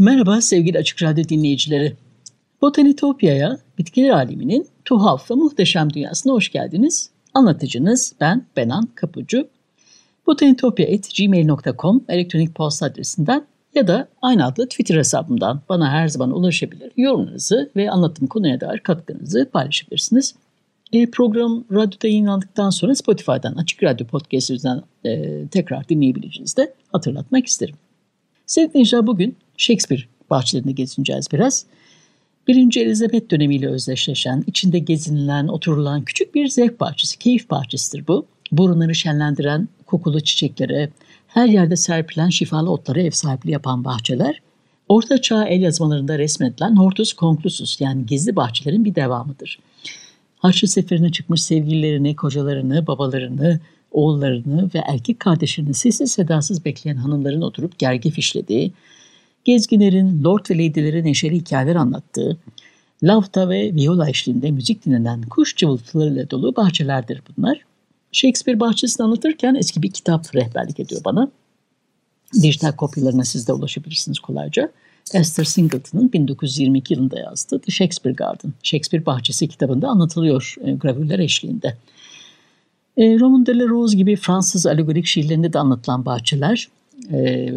Merhaba sevgili Açık Radyo dinleyicileri. Botanitopya'ya, bitkiler aleminin tuhaf ve muhteşem dünyasına hoş geldiniz. Anlatıcınız ben Benan Kapucu. botanitopya.gmail.com elektronik posta adresinden ya da aynı adlı Twitter hesabımdan bana her zaman ulaşabilir. Yorumlarınızı ve anlattığım konuya dair katkınızı paylaşabilirsiniz. E, program radyoda yayınlandıktan sonra Spotify'dan Açık Radyo Podcast yüzünden e, tekrar dinleyebileceğinizi de hatırlatmak isterim. Sevgili dinleyiciler bugün Shakespeare bahçelerinde gezineceğiz biraz. Birinci Elizabeth dönemiyle özdeşleşen, içinde gezinilen, oturulan küçük bir zevk bahçesi, keyif bahçesidir bu. Burunları şenlendiren kokulu çiçeklere, her yerde serpilen şifalı otlara ev sahipliği yapan bahçeler, Orta Çağ el yazmalarında resmedilen Hortus Conclusus yani gizli bahçelerin bir devamıdır. Haçlı seferine çıkmış sevgililerini, kocalarını, babalarını, oğullarını ve erkek kardeşlerini sessiz sedasız bekleyen hanımların oturup gergi fişlediği, gezginlerin, lord ve lady'lere neşeli hikayeler anlattığı, lavta ve viola eşliğinde müzik dinlenen kuş cıvıltılarıyla dolu bahçelerdir bunlar. Shakespeare bahçesini anlatırken eski bir kitap rehberlik ediyor bana. Dijital kopyalarına siz de ulaşabilirsiniz kolayca. Esther Singleton'ın 1922 yılında yazdığı The Shakespeare Garden, Shakespeare Bahçesi kitabında anlatılıyor e, gravürler eşliğinde. E, Roman de la Rose gibi Fransız alegorik şiirlerinde de anlatılan bahçeler, e,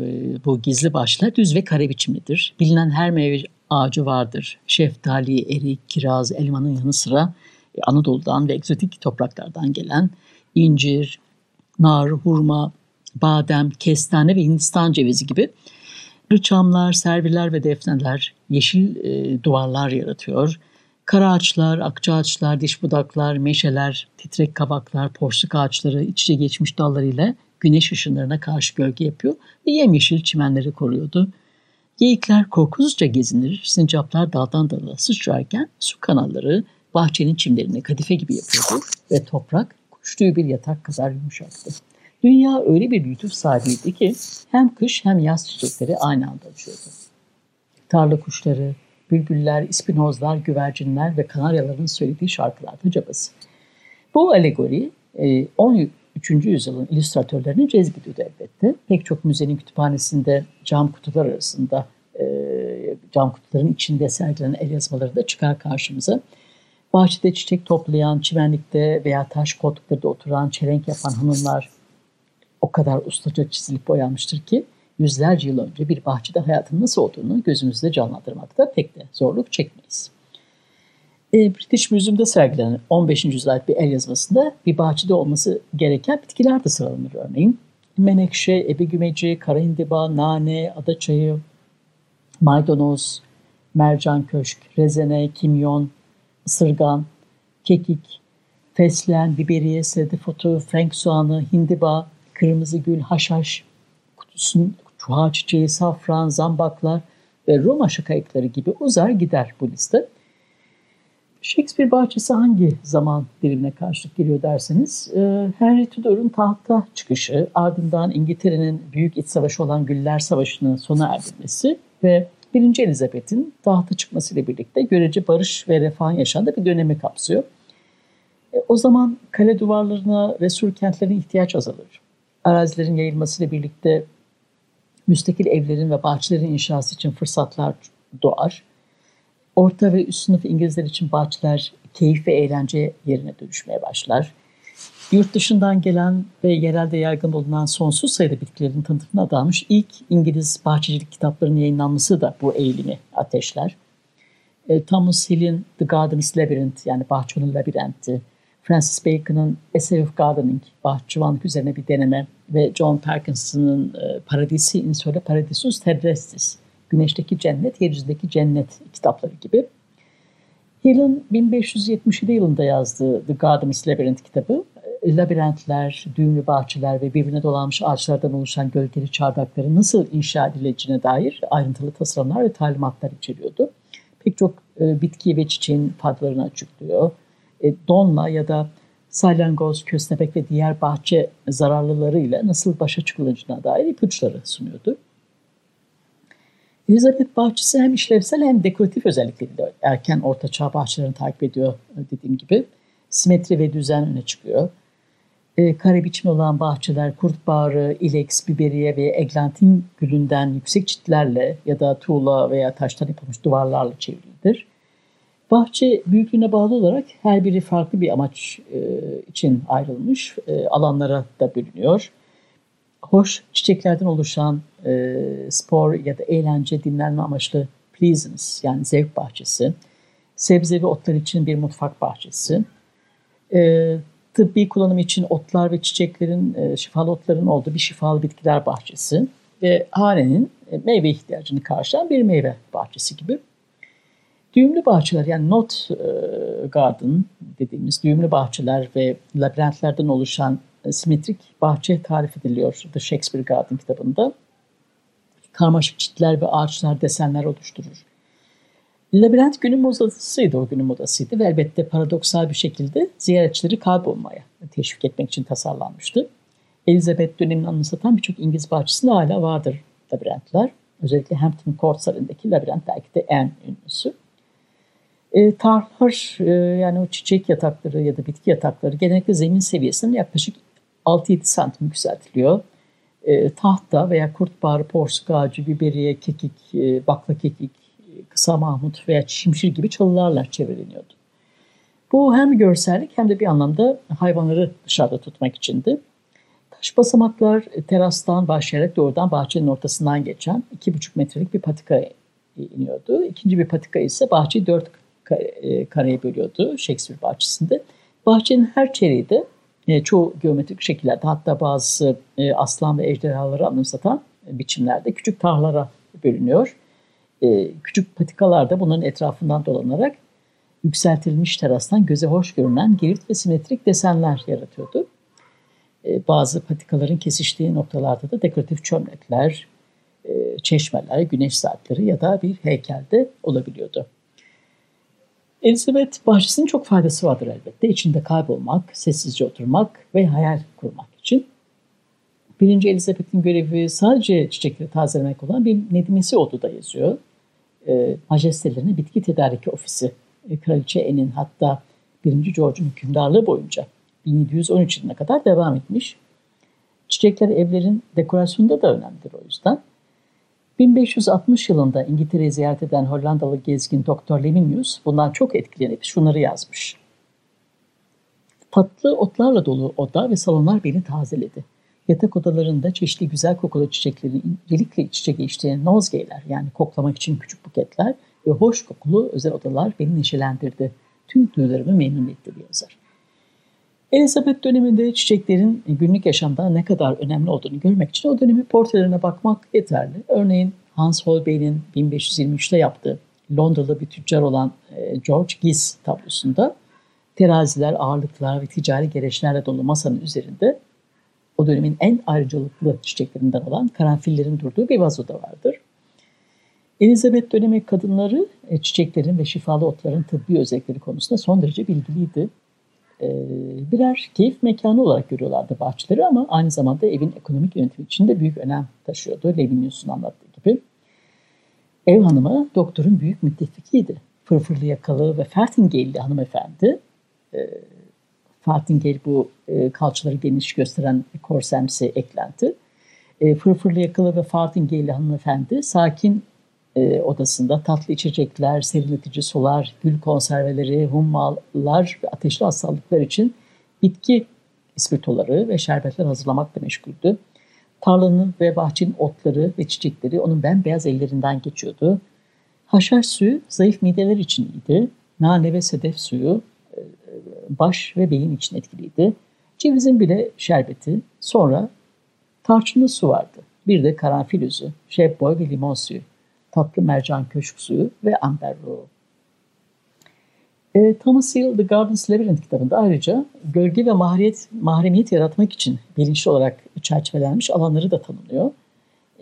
bu gizli bahçeler düz ve kare biçimlidir. Bilinen her meyve ağacı vardır. Şeftali, erik, kiraz, elmanın yanı sıra e, Anadolu'dan ve egzotik topraklardan gelen incir, nar, hurma, badem, kestane ve Hindistan cevizi gibi rıçamlar, serviler ve defneler yeşil e, duvarlar yaratıyor. Kara ağaçlar, akça ağaçlar, diş budaklar, meşeler, titrek kabaklar, porsluk ağaçları iç içe geçmiş dallarıyla güneş ışınlarına karşı gölge yapıyor ve yemyeşil çimenleri koruyordu. Geyikler korkusuzca gezinir, sincaplar daldan dala sıçrarken su kanalları bahçenin çimlerini kadife gibi yapıyordu ve toprak kuştuğu bir yatak kadar yumuşaktı. Dünya öyle bir lütuf sahibiydi ki hem kış hem yaz çiçekleri aynı anda açıyordu. Tarla kuşları, bülbüller, ispinozlar, güvercinler ve kanaryaların söylediği şarkılarda cabası. Bu alegori e, 10 3. yüzyılın illüstratörlerini cezbediyordu elbette. Pek çok müzenin kütüphanesinde cam kutular arasında e, cam kutuların içinde sergilenen el yazmaları da çıkar karşımıza. Bahçede çiçek toplayan, çimenlikte veya taş koltuklarda oturan, çelenk yapan hanımlar o kadar ustaca çizilip boyanmıştır ki yüzlerce yıl önce bir bahçede hayatın nasıl olduğunu gözümüzde canlandırmakta pek de zorluk çekmeyiz. E, British Museum'da sergilenen 15. yüzyıl bir el yazmasında bir bahçede olması gereken bitkiler de sıralanır örneğin. Menekşe, ebegümeci, karaindiba, nane, adaçayı, maydanoz, mercan köşk, rezene, kimyon, ısırgan, kekik, fesleğen, biberiye, sedifotu, frank soğanı, hindiba, kırmızı gül, haşhaş, kutusun, çuha çiçeği, safran, zambaklar ve Roma şakayıkları gibi uzar gider bu liste. Shakespeare bahçesi hangi zaman dilimine karşılık geliyor derseniz, e, Henry Tudor'un tahta çıkışı, ardından İngiltere'nin büyük iç savaşı olan Güller Savaşı'nın sona erdirmesi ve 1. Elizabeth'in tahta çıkmasıyla birlikte görece barış ve refah yaşandığı bir dönemi kapsıyor. E, o zaman kale duvarlarına ve sur kentlerine ihtiyaç azalır. Arazilerin yayılmasıyla birlikte müstakil evlerin ve bahçelerin inşası için fırsatlar doğar. Orta ve üst sınıf İngilizler için bahçeler keyif ve eğlence yerine dönüşmeye başlar. Yurt dışından gelen ve yerelde yaygın bulunan sonsuz sayıda bitkilerin tanıtımına adanmış ilk İngiliz bahçecilik kitaplarının yayınlanması da bu eğilimi ateşler. E, Thomas Hill'in The Garden's Labyrinth yani Bahçenin Labirenti, Francis Bacon'ın Essay of Gardening, bahçıvanlık üzerine bir deneme ve John Parkinson'ın e, Paradisi in Sole Paradisus Terrestris, Güneşteki Cennet, Yeryüzündeki Cennet kitapları gibi. Hill'in 1577 yılında yazdığı The Garden's Labyrinth kitabı, e, labirentler, düğümlü bahçeler ve birbirine dolanmış ağaçlardan oluşan gölgeli çardakların nasıl inşa edileceğine dair ayrıntılı tasarımlar ve talimatlar içeriyordu. Pek çok e, bitki ve çiçeğin faydalarını açıklıyor. E, donla ya da salyangoz, köstebek ve diğer bahçe zararlılarıyla nasıl başa çıkılacağına dair ipuçları sunuyordu. Elizabeth bahçesi hem işlevsel hem dekoratif özellikleriyle erken ortaçağ bahçelerini takip ediyor dediğim gibi. Simetri ve düzen öne çıkıyor. E, kare biçimli olan bahçeler kurt bağrı, ilex, biberiye ve eglantin gülünden yüksek çitlerle ya da tuğla veya taştan yapılmış duvarlarla çevrilidir. Bahçe büyüklüğüne bağlı olarak her biri farklı bir amaç e, için ayrılmış. E, alanlara da bölünüyor. Hoş çiçeklerden oluşan e, spor ya da eğlence, dinlenme amaçlı pleasance yani zevk bahçesi. Sebze ve otlar için bir mutfak bahçesi. E, tıbbi kullanım için otlar ve çiçeklerin, e, şifalı otların olduğu bir şifalı bitkiler bahçesi. Ve hanenin e, meyve ihtiyacını karşılayan bir meyve bahçesi gibi. Düğümlü bahçeler yani not e, garden dediğimiz düğümlü bahçeler ve labirentlerden oluşan simetrik bahçe tarif ediliyor The Shakespeare Garden kitabında. Karmaşık çitler ve ağaçlar desenler oluşturur. Labirent günün modasıydı, o günün modasıydı ve elbette paradoksal bir şekilde ziyaretçileri kaybolmaya teşvik etmek için tasarlanmıştı. Elizabeth dönemini anımsatan birçok İngiliz bahçesinde hala vardır labirentler. Özellikle Hampton Court sarayındaki labirent belki de en ünlüsü. E, tarhlar e, yani o çiçek yatakları ya da bitki yatakları genellikle zemin seviyesinden yaklaşık 6-7 santim yükseltiliyor. E, tahta veya kurtbağrı, porsuk ağacı, biberiye, kekik, e, bakla kekik, kısa mahmut veya şimşir gibi çalılarla çevreleniyordu. Bu hem görsellik hem de bir anlamda hayvanları dışarıda tutmak içindi. Taş basamaklar terastan başlayarak doğrudan bahçenin ortasından geçen 2,5 metrelik bir patika iniyordu. İkinci bir patika ise bahçeyi dört e, kareye bölüyordu Shakespeare bahçesinde. Bahçenin her çeyreği de e, çoğu geometrik şekillerde hatta bazı e, aslan ve ejderhaları anımsatan biçimlerde küçük tahlara bölünüyor. Küçük patikalar da bunların etrafından dolanarak yükseltilmiş terastan göze hoş görünen girift ve simetrik desenler yaratıyordu. Bazı patikaların kesiştiği noktalarda da dekoratif çömlekler, çeşmeler, güneş saatleri ya da bir heykelde olabiliyordu. Elizabeth bahçesinin çok faydası vardır elbette. İçinde kaybolmak, sessizce oturmak ve hayal kurmak için. Birinci Elizabeth'in görevi sadece çiçekleri tazelemek olan bir Nedimesi da yazıyor. E, majestelerine bitki tedariki ofisi. E, Kraliçe Anne'in hatta 1. George'un hükümdarlığı boyunca 1713 yılına kadar devam etmiş. Çiçekler evlerin dekorasyonunda da önemlidir o yüzden. 1560 yılında İngiltere'yi ziyaret eden Hollandalı gezgin Dr. Leminius bundan çok etkilenip şunları yazmış. Tatlı otlarla dolu oda ve salonlar beni tazeledi. Yatak odalarında çeşitli güzel kokulu çiçeklerin incelikle iç içe geçtiği nozgeyler yani koklamak için küçük buketler ve hoş kokulu özel odalar beni neşelendirdi. Tüm duyularımı memnun etti diyor yazar. Elizabeth döneminde çiçeklerin günlük yaşamda ne kadar önemli olduğunu görmek için o dönemin portrelerine bakmak yeterli. Örneğin Hans Holbein'in 1523'te yaptığı Londralı bir tüccar olan e, George Giz tablosunda teraziler, ağırlıklar ve ticari gereçlerle dolu masanın üzerinde o dönemin en ayrıcalıklı çiçeklerinden olan karanfillerin durduğu bir vazoda vardır. Elizabeth dönemi kadınları e, çiçeklerin ve şifalı otların tıbbi özellikleri konusunda son derece bilgiliydi. E, birer keyif mekanı olarak görüyorlardı bahçeleri ama aynı zamanda evin ekonomik yönetimi için de büyük önem taşıyordu. Levinius'un anlattığı gibi. Ev hanımı doktorun büyük müttefikiydi. Fırfırlı yakalı ve Fertingale'li hanımefendi. E, Fertingale bu e, kalçaları geniş gösteren korsemsi eklenti. Fırfırlı yakalı ve Fertingale'li hanımefendi sakin e, odasında tatlı içecekler, serinletici sular, gül konserveleri, hummalar ve ateşli hastalıklar için bitki ispirtoları ve şerbetler hazırlamakla meşguldü. Tarlanın ve bahçenin otları ve çiçekleri onun bembeyaz ellerinden geçiyordu. Haşhaş suyu zayıf mideler için iyiydi. Nane ve sedef suyu e, baş ve beyin için etkiliydi. Cevizin bile şerbeti, sonra tarçınlı su vardı. Bir de karanfil üzü, şebboy ve limon suyu. Tatlı Mercan Köşk Suyu ve Amber Ruhu. E, Thomas Hill The Garden's Labyrinth kitabında ayrıca gölge ve mahremiyet, mahremiyet yaratmak için bilinçli olarak çerçevelenmiş alanları da tanımlıyor.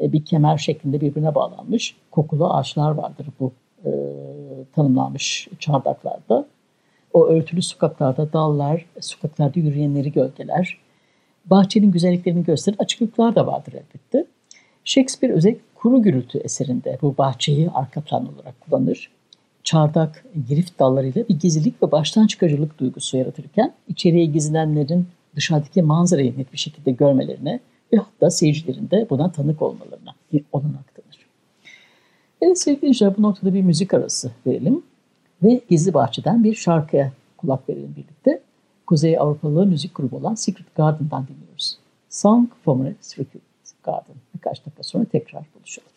E, bir kemer şeklinde birbirine bağlanmış kokulu ağaçlar vardır bu e, tanımlanmış çardaklarda. O örtülü sokaklarda dallar, sokaklarda yürüyenleri gölgeler, bahçenin güzelliklerini gösteren açıklıklar da vardır elbette. Shakespeare özellikle Kuru Gürültü eserinde bu bahçeyi arka plan olarak kullanır çardak, girift dallarıyla bir gizlilik ve baştan çıkarıcılık duygusu yaratırken içeriye gizlenenlerin dışarıdaki manzarayı net bir şekilde görmelerine ve hatta seyircilerin de buna tanık olmalarına olanak tanır. Evet sevgili dinleyiciler bu noktada bir müzik arası verelim ve Gizli Bahçe'den bir şarkıya kulak verelim birlikte. Kuzey Avrupalı müzik grubu olan Secret Garden'dan dinliyoruz. Song from a Secret Garden. Birkaç dakika sonra tekrar buluşalım.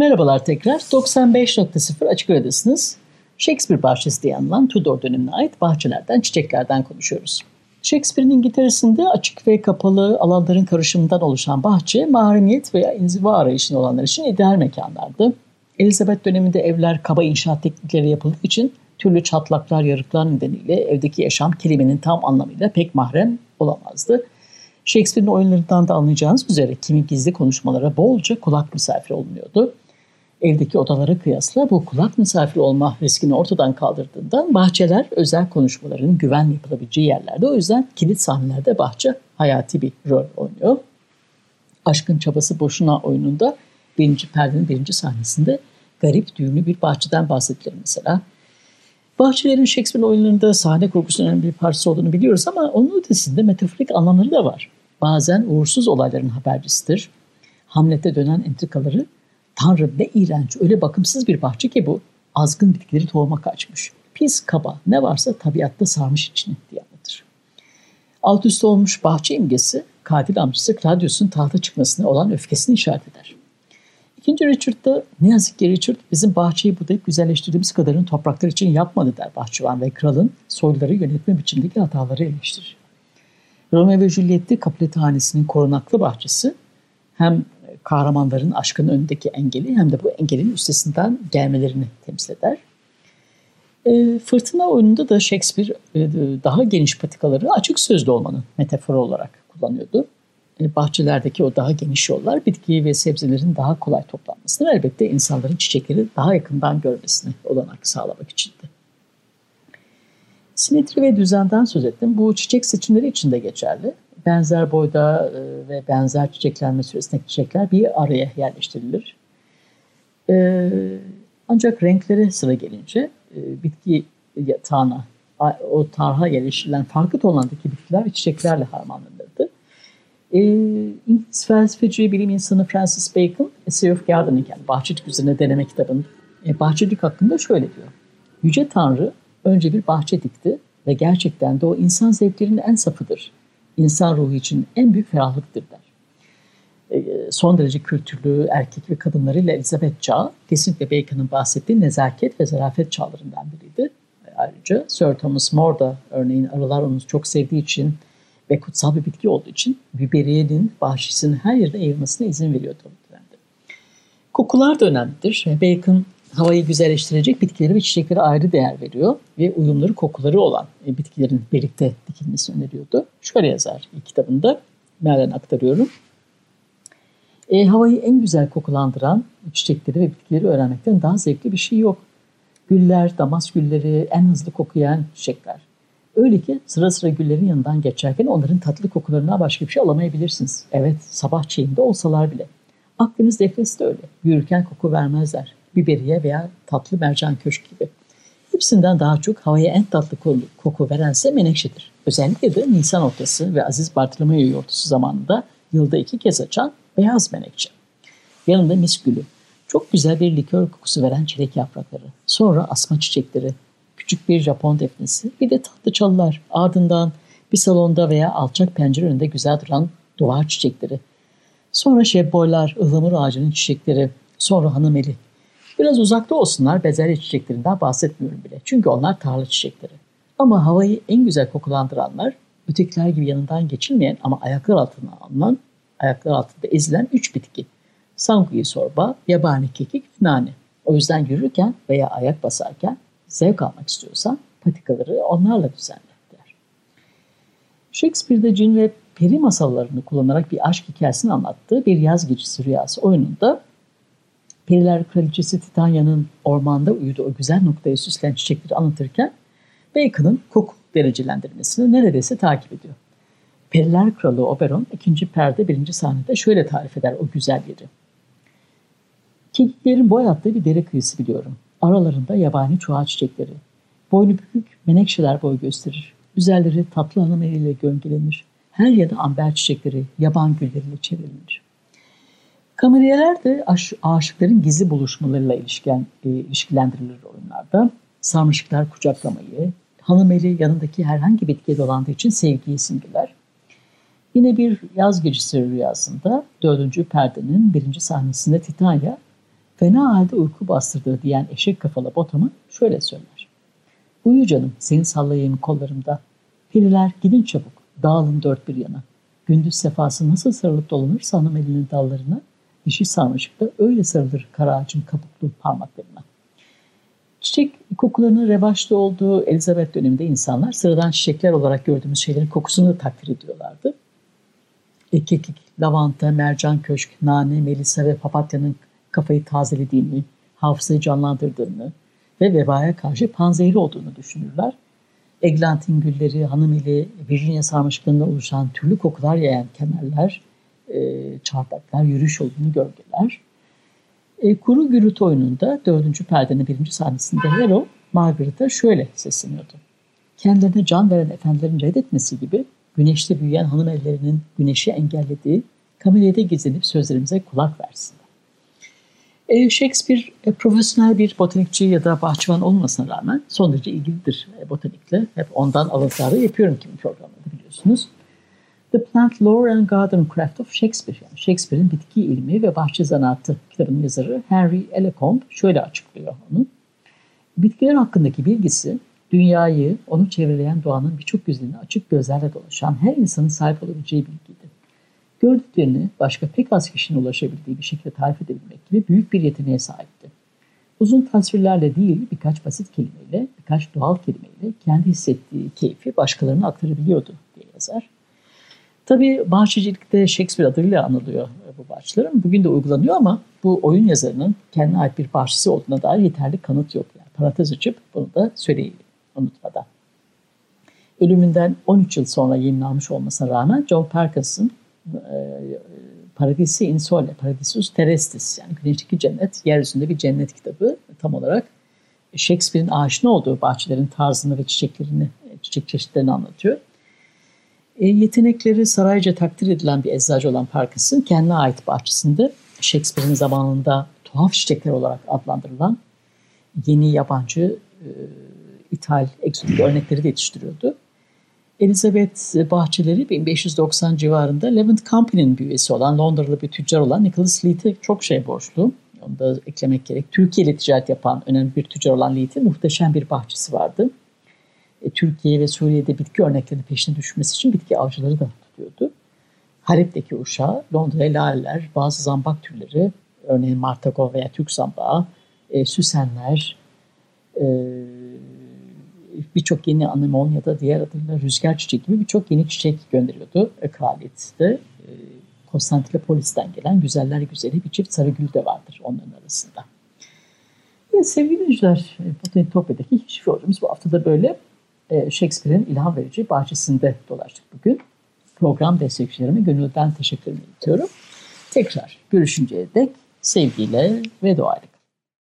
Merhabalar tekrar. 95.0 Açık Radyo'dasınız. Shakespeare bahçesi diye anılan Tudor dönemine ait bahçelerden, çiçeklerden konuşuyoruz. Shakespeare'in İngiltere'sinde açık ve kapalı alanların karışımından oluşan bahçe, mahremiyet veya inziva arayışında olanlar için ideal mekanlardı. Elizabeth döneminde evler kaba inşaat teknikleri yapıldığı için türlü çatlaklar, yarıklar nedeniyle evdeki yaşam kelimenin tam anlamıyla pek mahrem olamazdı. Shakespeare'in oyunlarından da anlayacağınız üzere kimin gizli konuşmalara bolca kulak misafir olunuyordu. Evdeki odalara kıyasla bu kulak misafir olma riskini ortadan kaldırdığından bahçeler özel konuşmaların güvenli yapılabileceği yerlerde. O yüzden kilit sahnelerde bahçe hayati bir rol oynuyor. Aşkın Çabası Boşuna oyununda birinci perdenin birinci sahnesinde garip düğümlü bir bahçeden bahsedilir mesela. Bahçelerin Shakespeare oyunlarında sahne kurgusunun bir parçası olduğunu biliyoruz ama onun ötesinde metaforik anlamları da var. Bazen uğursuz olayların habercisidir. Hamlet'e dönen entrikaları Tanrı ne iğrenç, öyle bakımsız bir bahçe ki bu. Azgın bitkileri tohuma kaçmış. Pis, kaba, ne varsa tabiatta sarmış içini diye anlatır. Alt üst olmuş bahçe imgesi, katil amcası Claudius'un tahta çıkmasına olan öfkesini işaret eder. İkinci Richard'da ne yazık ki Richard bizim bahçeyi budayıp güzelleştirdiğimiz kadarını topraklar için yapmadı der bahçıvan ve kralın soyları yönetme biçimindeki hataları eleştirir. Romeo ve Juliet'te Kapuletahanesi'nin korunaklı bahçesi hem kahramanların aşkının önündeki engeli hem de bu engelin üstesinden gelmelerini temsil eder. E, fırtına oyununda da Shakespeare e, daha geniş patikaları açık sözlü olmanın metaforu olarak kullanıyordu. E, bahçelerdeki o daha geniş yollar bitki ve sebzelerin daha kolay toplanmasını elbette insanların çiçekleri daha yakından görmesini olanak sağlamak içindi. Simetri ve düzenden söz ettim. Bu çiçek seçimleri için de geçerli benzer boyda e, ve benzer çiçeklenme süresindeki çiçekler bir araya yerleştirilir. E, ancak renklere sıra gelince e, bitki yatağına, o tarha yerleştirilen farklı tonlardaki bitkiler ve çiçeklerle harmanlanırdı. İngiliz felsefeci, bilim insanı Francis Bacon, Essay of Gardening yani bahçecilik üzerine deneme kitabında bahçecilik hakkında şöyle diyor. Yüce Tanrı önce bir bahçe dikti ve gerçekten de o insan zevklerinin en safıdır insan ruhu için en büyük ferahlıktır der. E, son derece kültürlü erkek ve kadınlarıyla Elizabeth çağı kesinlikle Bacon'ın bahsettiği nezaket ve zarafet çağlarından biriydi. Ayrıca Sir Thomas More da örneğin arılar onu çok sevdiği için ve kutsal bir bitki olduğu için biberiyenin bahçesinin her yerde yayılmasına izin veriyordu. Kokular da önemlidir. Bacon havayı güzelleştirecek bitkileri ve çiçeklere ayrı değer veriyor ve uyumları kokuları olan e, bitkilerin birlikte dikilmesi öneriyordu. Şöyle yazar kitabında, mealen aktarıyorum. E, havayı en güzel kokulandıran çiçekleri ve bitkileri öğrenmekten daha zevkli bir şey yok. Güller, damas gülleri, en hızlı kokuyan çiçekler. Öyle ki sıra sıra güllerin yanından geçerken onların tatlı kokularına başka bir şey alamayabilirsiniz. Evet, sabah çiğinde olsalar bile. Akdeniz defnesi de öyle. Yürürken koku vermezler biberiye veya tatlı mercan köşk gibi. Hepsinden daha çok havaya en tatlı koku verense menekşedir. Özellikle de Nisan ortası ve Aziz Bartolomeo yortusu zamanında yılda iki kez açan beyaz menekşe. Yanında mis gülü. Çok güzel bir likör kokusu veren çilek yaprakları. Sonra asma çiçekleri, küçük bir Japon defnesi, bir de tatlı çalılar. Ardından bir salonda veya alçak pencere önünde güzel duran duvar çiçekleri. Sonra şebboylar, ıhlamur ağacının çiçekleri, sonra hanımeli, Biraz uzakta olsunlar bezelye çiçeklerinden bahsetmiyorum bile. Çünkü onlar tarla çiçekleri. Ama havayı en güzel kokulandıranlar ötekiler gibi yanından geçilmeyen ama ayaklar altına alınan, ayaklar altında ezilen üç bitki. Sanguyi sorba, yabani kekik, nane. O yüzden yürürken veya ayak basarken zevk almak istiyorsan patikaları onlarla düzenle der. Shakespeare'de cin ve peri masallarını kullanarak bir aşk hikayesini anlattığı bir yaz gecesi rüyası oyununda Periler Kraliçesi Titanya'nın ormanda uyuduğu o güzel noktayı süsleyen çiçekleri anlatırken Bacon'ın koku derecelendirmesini neredeyse takip ediyor. Periler Kralı Oberon ikinci perde birinci sahnede şöyle tarif eder o güzel yeri. Kekiklerin boy attığı bir dere kıyısı biliyorum. Aralarında yabani çuha çiçekleri. Boynu bükük menekşeler boy gösterir. Üzerleri tatlı hanım eliyle gölgelenir. Her yerde amber çiçekleri, yaban gülleriyle çevrilir. Kameriyeler de aş, aşıkların gizli buluşmalarıyla ilişkilen, e, ilişkilendirilir oyunlarda. Sarmışıklar kucaklamayı, hanımeli yanındaki herhangi bitkiye dolandığı için sevgiyi simgeler. Yine bir yaz gecesi rüyasında dördüncü perdenin birinci sahnesinde Titania fena halde uyku bastırdığı diyen eşek kafalı Botam'ı şöyle söyler. Uyu canım seni sallayayım kollarımda. Periler gidin çabuk dağılın dört bir yana. Gündüz sefası nasıl sarılıp dolanırsa hanım elinin dallarına dişi sarmaşıkta öyle sarılır kara ağacın kabuklu parmaklarına. Çiçek kokularının revaçta olduğu Elizabeth döneminde insanlar sıradan çiçekler olarak gördüğümüz şeylerin kokusunu da takdir ediyorlardı. Kekik, lavanta, mercan köşk, nane, melisa ve papatyanın kafayı tazelediğini, hafızayı canlandırdığını ve vebaya karşı panzehri olduğunu düşünürler. Eglantin gülleri, hanımili, Virginia sarmaşıklarından oluşan türlü kokular yayan kemerler, e, çardaklar, yürüyüş yolunu gölgeler. E, Kuru Gürültü oyununda dördüncü perdenin birinci sahnesinde Hero, Margaret'a şöyle sesleniyordu. Kendilerine can veren efendilerin reddetmesi gibi güneşte büyüyen hanım ellerinin güneşi engellediği kamerada gizlenip sözlerimize kulak versin. E, Shakespeare e, profesyonel bir botanikçi ya da bahçıvan olmasına rağmen son derece ilgilidir e, botanikle. Hep ondan alıntıları yapıyorum kimi programlarda biliyorsunuz. The Plant Lore and Garden Craft of Shakespeare, yani Shakespeare'in bitki ilmi ve bahçe zanaatı kitabının yazarı Henry Lecombe şöyle açıklıyor onu. Bitkiler hakkındaki bilgisi, dünyayı, onu çevreleyen doğanın birçok yüzlerini açık gözlerle dolaşan her insanın sahip olabileceği bilgiydi. Gördüklerini başka pek az kişinin ulaşabildiği bir şekilde tarif edebilmek gibi büyük bir yeteneğe sahipti. Uzun tasvirlerle değil, birkaç basit kelimeyle, birkaç doğal kelimeyle kendi hissettiği keyfi başkalarına aktarabiliyordu diye yazar. Tabii bahçecilikte Shakespeare adıyla anılıyor bu bahçelerin. Bugün de uygulanıyor ama bu oyun yazarının kendine ait bir bahçesi olduğuna dair yeterli kanıt yok. Yani parantez açıp bunu da söyleyeyim unutmadan. Ölümünden 13 yıl sonra yayınlanmış olmasına rağmen John Perkins'ın e, Paradisi in Sole, Paradisus Terrestris yani güneşteki cennet, yeryüzünde bir cennet kitabı tam olarak Shakespeare'in aşina olduğu bahçelerin tarzını ve çiçeklerini, çiçek çeşitlerini anlatıyor. E, yetenekleri sarayca takdir edilen bir eczacı olan Parkinson kendine ait bahçesinde Shakespeare'in zamanında tuhaf çiçekler olarak adlandırılan yeni yabancı e, ithal egzotik örnekleri de yetiştiriyordu. Elizabeth bahçeleri 1590 civarında Levent Company'nin bir üyesi olan Londralı bir tüccar olan Nicholas Leith'e çok şey borçlu. Onu da eklemek gerek. Türkiye ile ticaret yapan önemli bir tüccar olan Leith'in muhteşem bir bahçesi vardı. E, Türkiye ve Suriye'de bitki örneklerinin peşine düşmesi için bitki avcıları da tutuyordu. Halep'teki uşağı, Londra'ya laleler, bazı zambak türleri, örneğin martago veya Türk zambağı, e, süsenler, e, birçok yeni anemon ya da diğer adıyla rüzgar çiçeği gibi birçok yeni çiçek gönderiyordu kraliyette. E, Konstantinopolis'ten gelen güzeller güzeli bir çift sarıgül de vardır onların arasında. Evet, sevgili dinleyiciler, Botanitopya'daki hiçbir yolcumuz bu hafta da böyle e, Shakespeare'in ilham verici bahçesinde dolaştık bugün. Program destekçilerime gönülden teşekkür ediyorum. Tekrar görüşünceye dek sevgiyle ve duayla